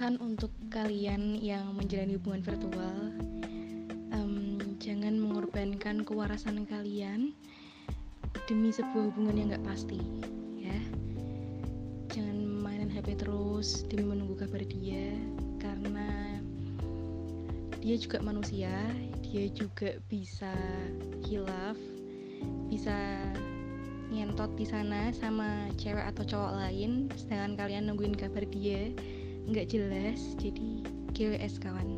pesan untuk kalian yang menjalani hubungan virtual um, jangan mengorbankan kewarasan kalian demi sebuah hubungan yang gak pasti ya. Jangan mainin HP terus demi menunggu kabar dia karena dia juga manusia dia juga bisa hilaf bisa ngentot di sana sama cewek atau cowok lain sedangkan kalian nungguin kabar dia nggak jelas jadi GWS kawan